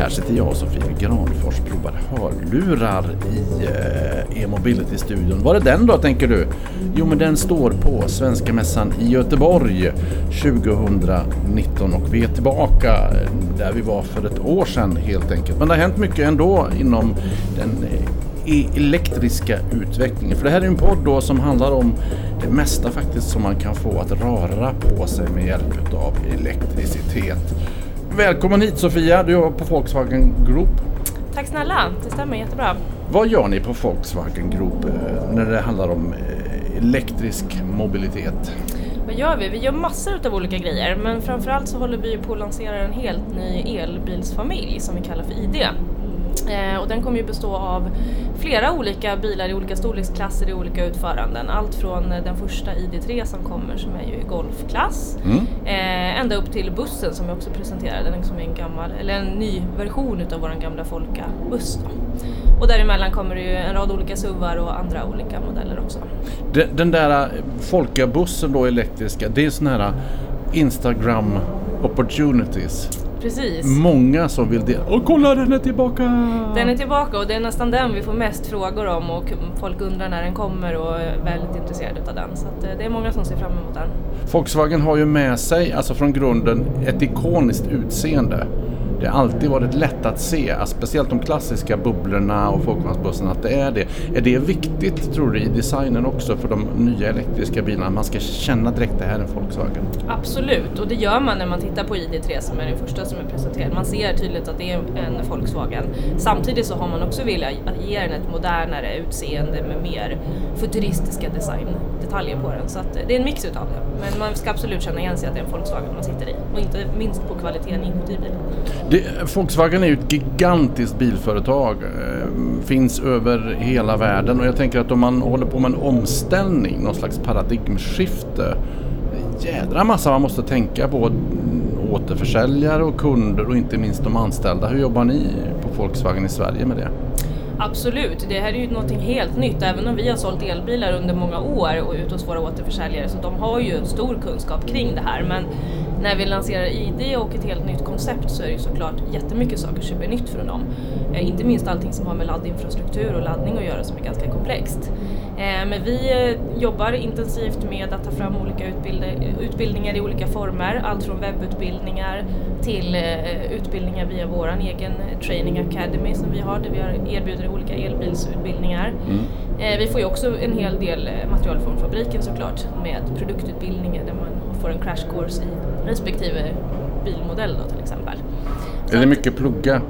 Här sitter jag och Sofie Granfors provar hörlurar i eh, e-mobility-studion. Var är den då tänker du? Jo men den står på Svenska Mässan i Göteborg 2019 och vi är tillbaka eh, där vi var för ett år sedan helt enkelt. Men det har hänt mycket ändå inom den eh, elektriska utvecklingen. För det här är en podd då som handlar om det mesta faktiskt som man kan få att röra på sig med hjälp av elektricitet. Välkommen hit Sofia, du jobbar på Volkswagen Group. Tack snälla, det stämmer jättebra. Vad gör ni på Volkswagen Group eh, när det handlar om eh, elektrisk mobilitet? Vad gör vi? Vi gör massor av olika grejer men framförallt så håller vi på att lansera en helt ny elbilsfamilj som vi kallar för ID. Eh, och den kommer ju bestå av flera olika bilar i olika storleksklasser i olika utföranden. Allt från eh, den första ID3 som kommer som är ju i golfklass mm. eh, ända upp till bussen som vi också presenterade, den som är en gammal, eller en ny version utav vår gamla Folka-buss. Och däremellan kommer det ju en rad olika SUVar och andra olika modeller också. Den, den där Folka-bussen då elektriska, det är sån här Instagram opportunities. Precis. Många som vill det. Och kolla den är tillbaka! Den är tillbaka och det är nästan den vi får mest frågor om och folk undrar när den kommer och är väldigt intresserade av den. Så eh, det är många som ser fram emot den. Volkswagen har ju med sig, alltså från grunden, ett ikoniskt utseende det har alltid varit lätt att se, speciellt de klassiska bubblorna och folkvagnsbussarna, att det är det. Är det viktigt, tror du, i designen också för de nya elektriska bilarna? Man ska känna direkt att det här är en Volkswagen? Absolut, och det gör man när man tittar på ID3 som är den första som är presenterad. Man ser tydligt att det är en Volkswagen. Samtidigt så har man också velat ge den ett modernare utseende med mer futuristiska detaljer på den. Så eh, det är en mix utav det. Men man ska absolut känna igen sig att det är en Volkswagen man sitter i och inte minst på kvaliteten inuti bilen. Det, Volkswagen är ju ett gigantiskt bilföretag. Eh, finns över hela världen och jag tänker att om man håller på med en omställning, någon slags paradigmskifte. Jädra massa man måste tänka på. Återförsäljare och kunder och inte minst de anställda. Hur jobbar ni på Volkswagen i Sverige med det? Absolut, det här är ju någonting helt nytt. Även om vi har sålt elbilar under många år och ut hos våra återförsäljare så de har ju stor kunskap kring det här. Men när vi lanserar ID och ett helt nytt koncept så är det ju såklart jättemycket saker som är nytt för dem. Eh, inte minst allting som har med laddinfrastruktur och laddning att göra som är ganska komplext. Eh, men vi eh, jobbar intensivt med att ta fram olika utbild utbildningar i olika former. Allt från webbutbildningar till eh, utbildningar via vår egen Training Academy som vi har där vi erbjuder olika elbilsutbildningar. Mm. Eh, vi får ju också en hel del eh, material från fabriken såklart med produktutbildningar där man får en crash course i respektive bilmodell då till exempel. Är det mycket plugga?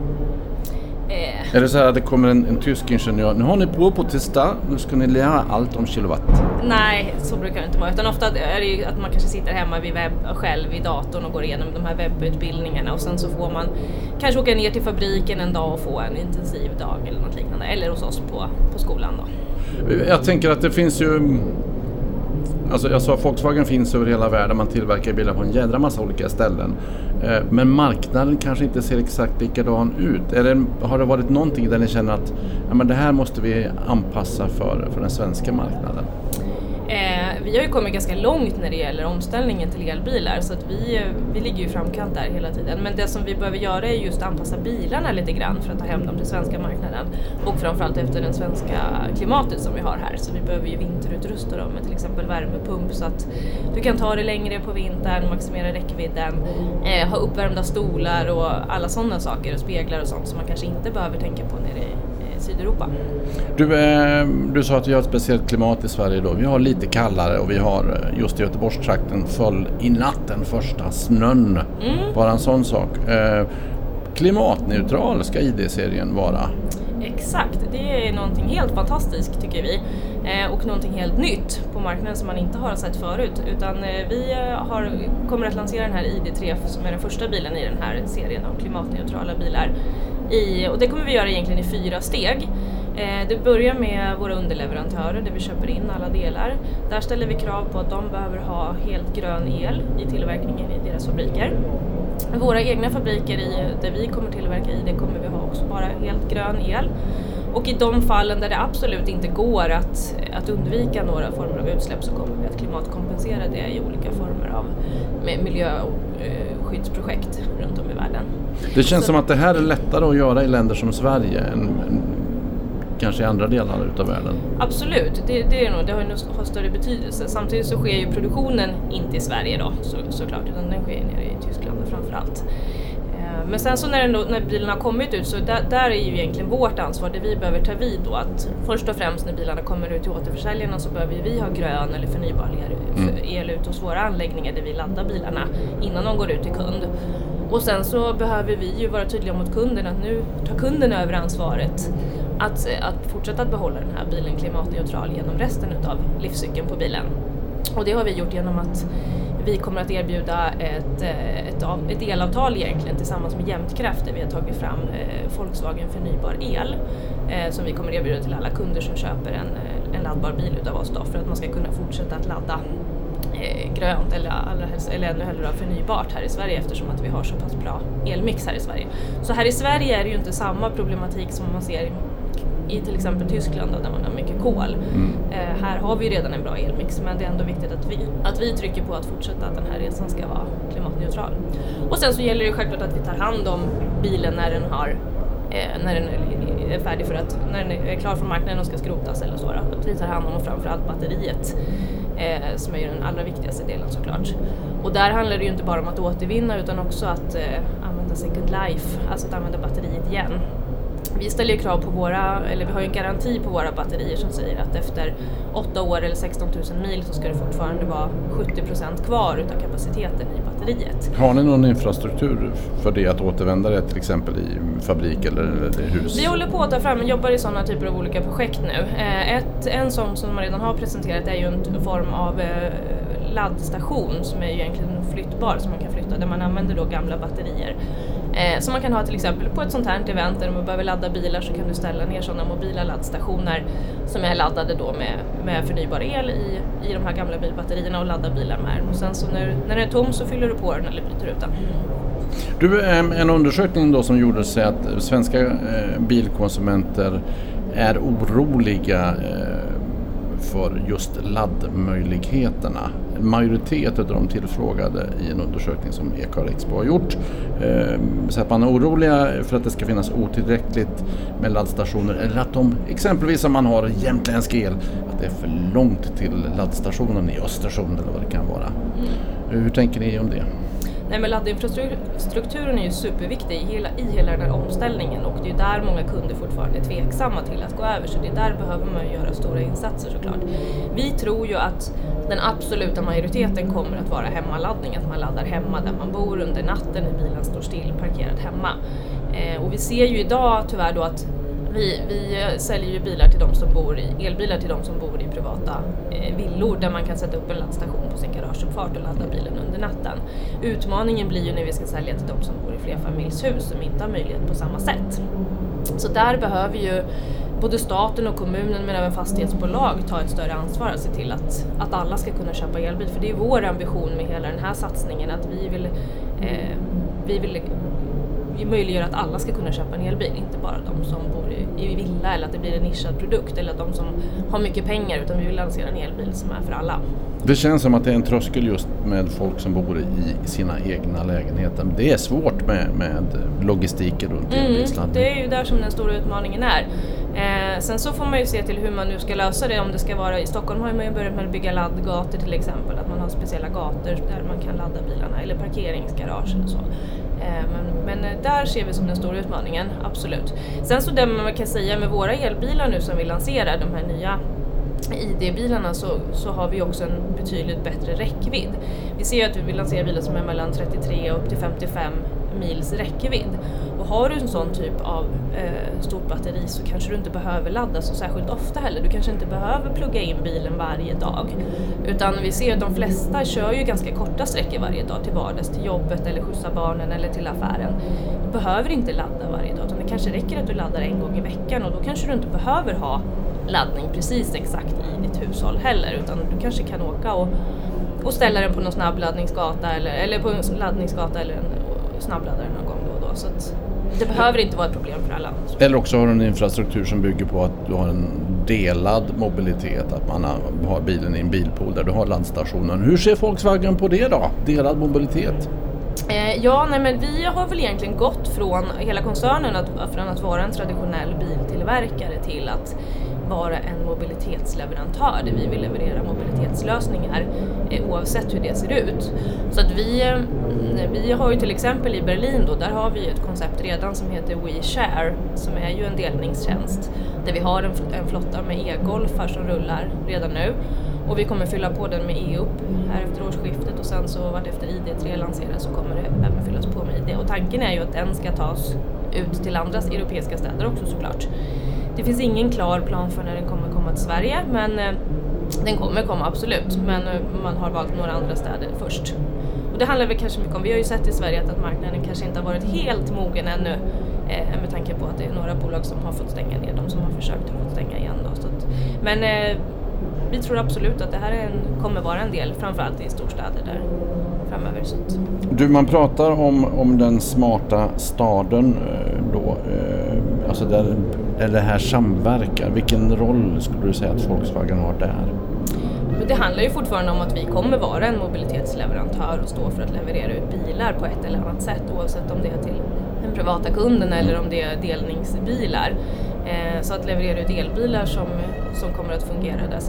Eh. Är det så här att det kommer en, en tysk ingenjör, nu har ni prov på att testa, nu ska ni lära allt om kilowatt? Nej, så brukar det inte vara. Utan ofta är det ju att man kanske sitter hemma vid webb, själv vid datorn och går igenom de här webbutbildningarna och sen så får man kanske åka ner till fabriken en dag och få en intensiv dag eller något liknande. Eller hos oss på, på skolan då. Jag tänker att det finns ju Alltså jag sa Volkswagen finns över hela världen, man tillverkar bilar på en jädra massa olika ställen. Eh, men marknaden kanske inte ser exakt likadan ut. Eller har det varit någonting där ni känner att ja, men det här måste vi anpassa för, för den svenska marknaden? Eh, vi har ju kommit ganska långt när det gäller omställningen till elbilar så att vi, vi ligger ju i framkant där hela tiden. Men det som vi behöver göra är just att anpassa bilarna lite grann för att ta hem dem till svenska marknaden. Och framförallt efter det svenska klimatet som vi har här. Så vi behöver ju vinterutrusta dem med till exempel värmepump så att du kan ta det längre på vintern, maximera räckvidden, eh, ha uppvärmda stolar och alla sådana saker och speglar och sånt som man kanske inte behöver tänka på nere i Sydeuropa. Du, eh, du sa att vi har ett speciellt klimat i Sverige då. Vi har lite kallare och vi har eh, just i Göteborgstrakten föll i natt den första snön. Mm. Bara en sån sak. Eh, klimatneutral ska ID-serien vara. Exakt, det är någonting helt fantastiskt tycker vi eh, och någonting helt nytt på marknaden som man inte har sett förut utan eh, vi har, kommer att lansera den här ID3 som är den första bilen i den här serien av klimatneutrala bilar i, och det kommer vi göra egentligen i fyra steg. Eh, det börjar med våra underleverantörer där vi köper in alla delar. Där ställer vi krav på att de behöver ha helt grön el i tillverkningen i deras fabriker. Våra egna fabriker i, där vi kommer tillverka i det kommer vi ha också bara helt grön el. Och i de fallen där det absolut inte går att, att undvika några former av utsläpp så kommer vi att klimatkompensera det i olika former av miljöskyddsprojekt eh, runt om i. Det känns så. som att det här är lättare att göra i länder som Sverige än, än kanske i andra delar utav världen? Absolut, det, det är nog, det har, har större betydelse. Samtidigt så sker ju produktionen inte i Sverige då så, såklart utan den sker nere i Tyskland framför allt. Eh, men sen så när, då, när bilen har kommit ut så där, där, är ju egentligen vårt ansvar, det vi behöver ta vid då att först och främst när bilarna kommer ut till återförsäljarna så behöver vi ha grön eller förnybar el, mm. el ut hos våra anläggningar där vi laddar bilarna innan de går ut till kund. Och sen så behöver vi ju vara tydliga mot kunden att nu tar kunden över ansvaret att, att fortsätta att behålla den här bilen klimatneutral genom resten av livscykeln på bilen. Och det har vi gjort genom att vi kommer att erbjuda ett, eh, ett, ett elavtal egentligen tillsammans med Jämtkraft där vi har tagit fram eh, Volkswagen förnybar el eh, som vi kommer erbjuda till alla kunder som köper en, en laddbar bil utav oss då, för att man ska kunna fortsätta att ladda grönt eller, eller ännu hellre förnybart här i Sverige eftersom att vi har så pass bra elmix här i Sverige. Så här i Sverige är det ju inte samma problematik som man ser i till exempel Tyskland där man har mycket kol. Mm. Eh, här har vi redan en bra elmix men det är ändå viktigt att vi, att vi trycker på att fortsätta att den här resan ska vara klimatneutral. Och sen så gäller det självklart att vi tar hand om bilen när den har eh, när den är färdig för att, när den är klar för marknaden och ska skrotas eller så. Då. Att vi tar hand om framförallt batteriet eh, som är ju den allra viktigaste delen såklart. Och där handlar det ju inte bara om att återvinna utan också att eh, använda second life, alltså att använda batteriet igen. Vi ställer ju krav på våra, eller vi har ju en garanti på våra batterier som säger att efter 8 år eller 16 000 mil så ska det fortfarande vara 70% kvar utav kapaciteten i batteriet. Har ni någon infrastruktur för det att återvända det till exempel i fabrik eller, eller hus? Vi håller på att ta fram, jobbar i sådana typer av olika projekt nu. Eh, ett, en sån som man redan har presenterat är ju en form av eh, laddstation som är egentligen flyttbar som man kan flytta där man använder då gamla batterier Eh, som man kan ha till exempel på ett sånt här event där man behöver ladda bilar så kan du ställa ner sådana mobila laddstationer som är laddade då med, med förnybar el i, i de här gamla bilbatterierna och ladda bilar med den. Och sen så när, när den är tom så fyller du på den eller byter ut den. Du, ehm, en undersökning då som gjordes säger att svenska eh, bilkonsumenter är oroliga eh, för just laddmöjligheterna. En majoritet av de tillfrågade i en undersökning som Ekar Expo har gjort eh, så att man är oroliga för att det ska finnas otillräckligt med laddstationer eller att de, exempelvis om man har jämtländsk el, att det är för långt till laddstationen i Östersund eller vad det kan vara. Mm. Hur tänker ni om det? Nej men laddinfrastrukturen är ju superviktig i hela, i hela den här omställningen och det är där många kunder fortfarande är tveksamma till att gå över så det är där behöver man göra stora insatser såklart. Vi tror ju att den absoluta majoriteten kommer att vara hemmaladdning, att man laddar hemma där man bor under natten när bilen står still parkerad hemma. Eh, och vi ser ju idag tyvärr då att vi, vi eh, säljer ju bilar till de som bor i, elbilar till de som bor i privata eh, villor där man kan sätta upp en laddstation på sin garageuppfart och ladda bilen under natten. Utmaningen blir ju när vi ska sälja till de som bor i flerfamiljshus som inte har möjlighet på samma sätt. Så där behöver ju både staten och kommunen men även fastighetsbolag ta ett större ansvar och se till att, att alla ska kunna köpa elbil. För det är vår ambition med hela den här satsningen att vi vill, eh, vi vill möjliggör att alla ska kunna köpa en elbil, inte bara de som bor i, i villa eller att det blir en nischad produkt eller att de som har mycket pengar utan vi vill lansera en elbil som är för alla. Det känns som att det är en tröskel just med folk som bor i sina egna lägenheter. Det är svårt med, med logistiken runt mm, elbilsladdning. Det är ju där som den stora utmaningen är. Eh, sen så får man ju se till hur man nu ska lösa det. Om det ska vara, I Stockholm har man ju börjat med att bygga laddgator till exempel. Att man har speciella gator där man kan ladda bilarna eller parkeringsgarage eller så. Eh, men, men, eh, där ser vi som den stora utmaningen, absolut. Sen så det man kan säga med våra elbilar nu som vi lanserar, de här nya ID-bilarna så, så har vi också en betydligt bättre räckvidd. Vi ser att vi lanserar bilar som är mellan 33 och upp till 55 mils räckvidd. Har du en sån typ av eh, stort batteri så kanske du inte behöver ladda så särskilt ofta heller. Du kanske inte behöver plugga in bilen varje dag. Utan vi ser att de flesta kör ju ganska korta sträckor varje dag till vardags, till jobbet eller skjutsa barnen eller till affären. Du behöver inte ladda varje dag utan det kanske räcker att du laddar en gång i veckan och då kanske du inte behöver ha laddning precis exakt i ditt hushåll heller utan du kanske kan åka och, och ställa den på någon snabbladdningsgata eller, eller på en laddningsgata eller en snabbladdare någon gång då och då. Så att det behöver inte vara ett problem för alla. Eller också har du en infrastruktur som bygger på att du har en delad mobilitet, att man har bilen i en bilpool där du har landstationen. Hur ser Volkswagen på det då? Delad mobilitet? Eh, ja, nej, men vi har väl egentligen gått från hela koncernen att, från att vara en traditionell biltillverkare till att vara en mobilitetsleverantör där vi vill leverera mobilitetslösningar eh, oavsett hur det ser ut. Så att vi, eh, mm, vi har ju till exempel i Berlin då, där har vi ett koncept redan som heter WeShare som är ju en delningstjänst där vi har en, en flotta med e-golfar som rullar redan nu och vi kommer fylla på den med EUP här efter årsskiftet och sen så vart efter ID3 lanseras så kommer det även fyllas på med ID. Och tanken är ju att den ska tas ut till andra europeiska städer också såklart. Det finns ingen klar plan för när den kommer komma till Sverige men eh, den kommer komma absolut men eh, man har valt några andra städer först. Och det handlar väl kanske mycket om, vi har ju sett i Sverige att, marknaden kanske inte har varit helt mogen ännu eh, med tanke på att det är några bolag som har fått stänga ner, de som har försökt har fått stänga igen. Då, så att, men eh, vi tror absolut att det här en, kommer vara en del, framförallt i storstäder där framöver. Så. Du, man pratar om, om den smarta staden eh, då, eh, alltså där, där det här samverkar. Vilken roll skulle du säga att Volkswagen har där? Det handlar ju fortfarande om att vi kommer vara en mobilitetsleverantör och stå för att leverera ut bilar på ett eller annat sätt oavsett om det är till den privata kunden eller om det är delningsbilar. Eh, så att leverera ut elbilar som, som kommer att fungera där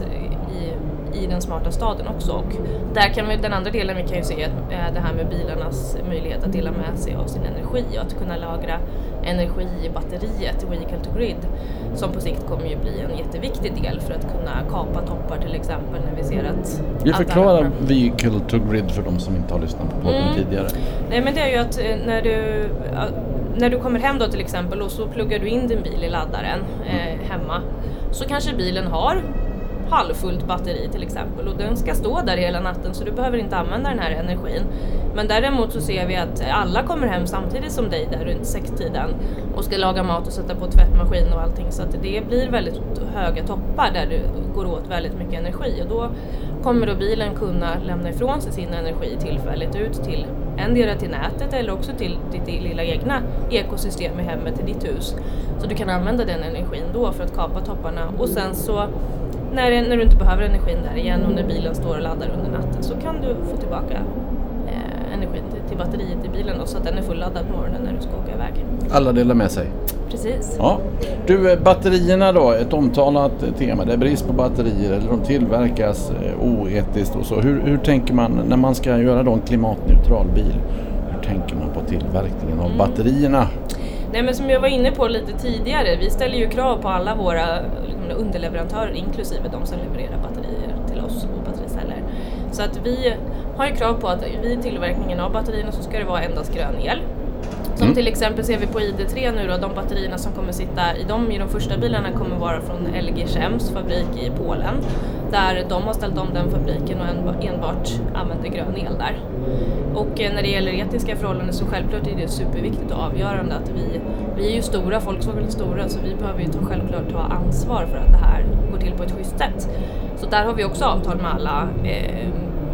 i, den smarta staden också. Och där kan vi, den andra delen vi kan ju se är det här med bilarnas möjlighet att dela med sig av sin energi och att kunna lagra energi i batteriet, vehicle to grid, som på sikt kommer ju bli en jätteviktig del för att kunna kapa toppar till exempel när vi ser att... Vi förklarar vehicle to grid för de som inte har lyssnat på podden mm. tidigare. Nej men det är ju att eh, när du när du kommer hem då till exempel och så pluggar du in din bil i laddaren eh, hemma så kanske bilen har halvfullt batteri till exempel och den ska stå där hela natten så du behöver inte använda den här energin. Men däremot så ser vi att alla kommer hem samtidigt som dig där runt sextiden och ska laga mat och sätta på tvättmaskin och allting så att det blir väldigt höga toppar där det går åt väldigt mycket energi och då kommer då bilen kunna lämna ifrån sig sin energi tillfälligt ut till endera till nätet eller också till ditt lilla egna ekosystem i hemmet, till ditt hus. Så du kan använda den energin då för att kapa topparna och sen så när, när du inte behöver energin där igen och när bilen står och laddar under natten så kan du få tillbaka eh, energin till, till, batteriet i bilen då, så att den är fulladdad på morgonen när du ska åka iväg. Alla delar med sig? Precis. Ja. Du, eh, batterierna då, ett omtalat tema. Det är brist på batterier eller de tillverkas eh, oetiskt och så. Hur, hur tänker man när man ska göra då en klimatneutral bil? Hur tänker man på tillverkningen av mm. batterierna? Nej men som jag var inne på lite tidigare, vi ställer ju krav på alla våra liksom, underleverantörer inklusive de som levererar batterier till oss och battericeller. Så att vi har ju krav på att vid tillverkningen av batterierna så ska det vara endast grön el. Som mm. till exempel ser vi på ID3 nu då, de batterierna som kommer sitta i de, i de första bilarna kommer vara från LG Chems fabrik i Polen. Där de har ställt om den fabriken och enbart använder grön el där. Och eh, när det gäller etiska förhållanden så självklart är det superviktigt och avgörande att vi, vi är ju stora, Volkswagen är stora, så vi behöver ju ta, självklart ta ansvar för att det här går till på ett schysst sätt. Så där har vi också avtal med alla eh,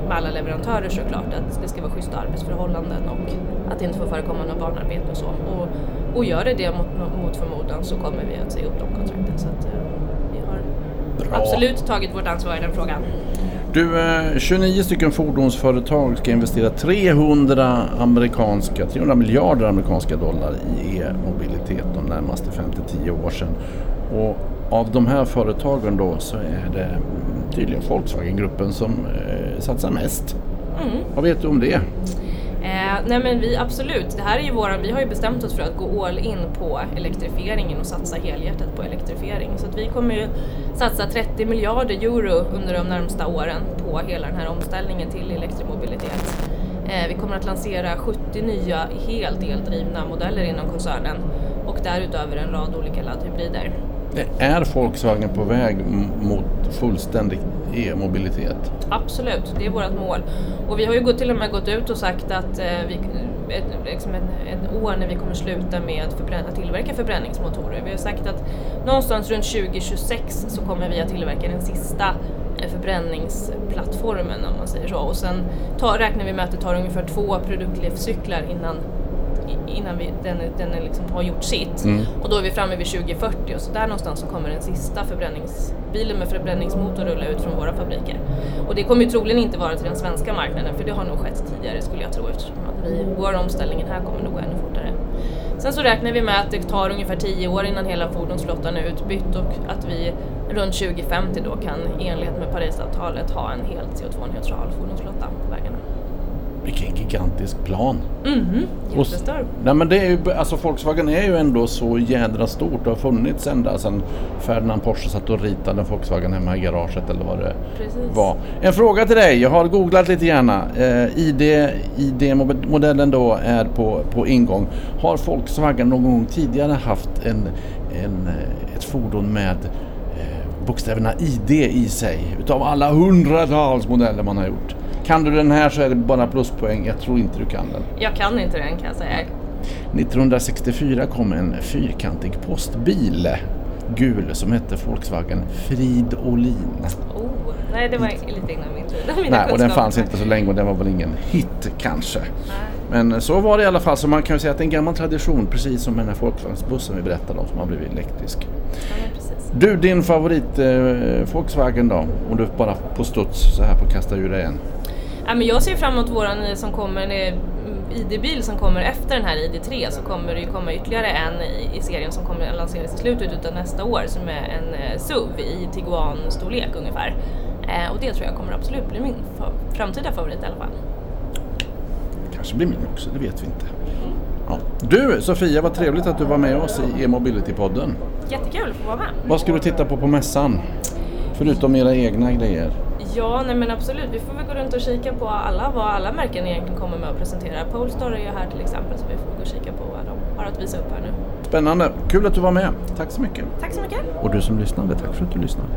med alla leverantörer såklart att det ska vara schyssta arbetsförhållanden och att det inte får förekomma något barnarbete och så. Och, och gör det det mot, mot förmodan så kommer vi att säga upp de kontrakten. Så att, eh, Bra. absolut tagit vårt ansvar i den frågan. Du, 29 eh, stycken fordonsföretag ska investera 300, amerikanska, 300 miljarder amerikanska dollar i e-mobilitet de närmaste 5-10 år sedan. Och av de här företagen då så är det tydligen Volkswagen-gruppen som eh, satsar mest. Mm. Vad vet du om det? Nej men vi absolut, det här är ju våran, vi har ju bestämt oss för att gå all in på elektrifieringen och satsa helhjärtat på elektrifiering. Så att vi kommer ju satsa 30 miljarder euro under de närmsta åren på hela den här omställningen till elektromobilitet. Eh, vi kommer att lansera 70 nya helt eldrivna modeller inom koncernen och därutöver en rad olika laddhybrider. Är Volkswagen på väg mot fullständig e-mobilitet? Absolut, det är vårt mål. Och vi har ju till och med gått ut och sagt att eh, vi, ett, liksom ett, ett, år när vi kommer sluta med att tillverka förbränningsmotorer. Vi har sagt att någonstans runt 2026 så kommer vi att tillverka den sista eh, förbränningsplattformen om man säger så. Och sen tar, räknar vi med att det tar ungefär två produktlivscyklar innan innan vi, den, den liksom har gjort sitt. Mm. Och då är vi framme vid 2040 och så där någonstans så kommer den sista förbränningsbilen med förbränningsmotor rulla ut från våra fabriker. Och det kommer ju troligen inte vara till den svenska marknaden för det har nog skett tidigare skulle jag tro eftersom att vi, vår omställningen här kommer nog gå ännu fortare. Sen så räknar vi med att det tar ungefär 10 år innan hela fordonsflottan är utbytt och att vi runt 2050 då kan i enlighet med Parisavtalet ha en helt CO2-neutral fordonsflotta på vägarna. Vilken gigantisk plan! Mhm, jättestor. Nej men det är ju, alltså Volkswagen är ju ändå så jädra stort och har funnits ända sedan Ferdinand Porsche satt och ritade Volkswagen hemma i garaget eller vad det Precis. var. En fråga till dig, jag har googlat lite gärna. Eh, ID, ID-modellen då är på, på ingång. Har Volkswagen någon gång tidigare haft en, en, ett fordon med eh, bokstäverna ID i sig utav alla hundratals modeller man har gjort? Kan du den här så är det bara pluspoäng. Jag tror inte du kan den. Jag kan inte den kan jag säga. 1964 kom en fyrkantig postbil gul som hette Volkswagen Fridolin. Oh, nej, det var lite innan min tid. Nej, och den fanns inte så länge och den var väl ingen hit kanske. Nej. Men så var det i alla fall, så man kan ju säga att det är en gammal tradition precis som den här Volkswagen-bussen vi berättade om som har blivit elektrisk. Ja, du, din favorit eh, Volkswagen då? Om du bara på studs så här får kasta ur dig en. Ja, men jag ser fram emot våran eh, som kommer, mm, ID-bil som kommer efter den här ID3 så kommer det ju komma ytterligare en i, serien som kommer lanseras i slutet av nästa år som är en eh, SUV i Tiguan-storlek ungefär. Eh, och det tror jag kommer absolut bli min framtida favorit i alla fall. Kanske blir min också, det vet vi inte. Mm. Ja. Du Sofia, vad trevligt att du var med oss i e-mobility-podden. Jättekul att få vara med. Vad ska du titta på på mässan? Förutom era egna grejer? Ja, nej men absolut. Vi får väl gå runt och kika på alla, vad alla märken egentligen kommer med att presentera. Polestar är ju här till exempel så vi får gå och kika på vad de har att visa upp här nu. Spännande. Kul att du var med. Tack så mycket. Tack så mycket. Och du som lyssnade, tack för att du lyssnade.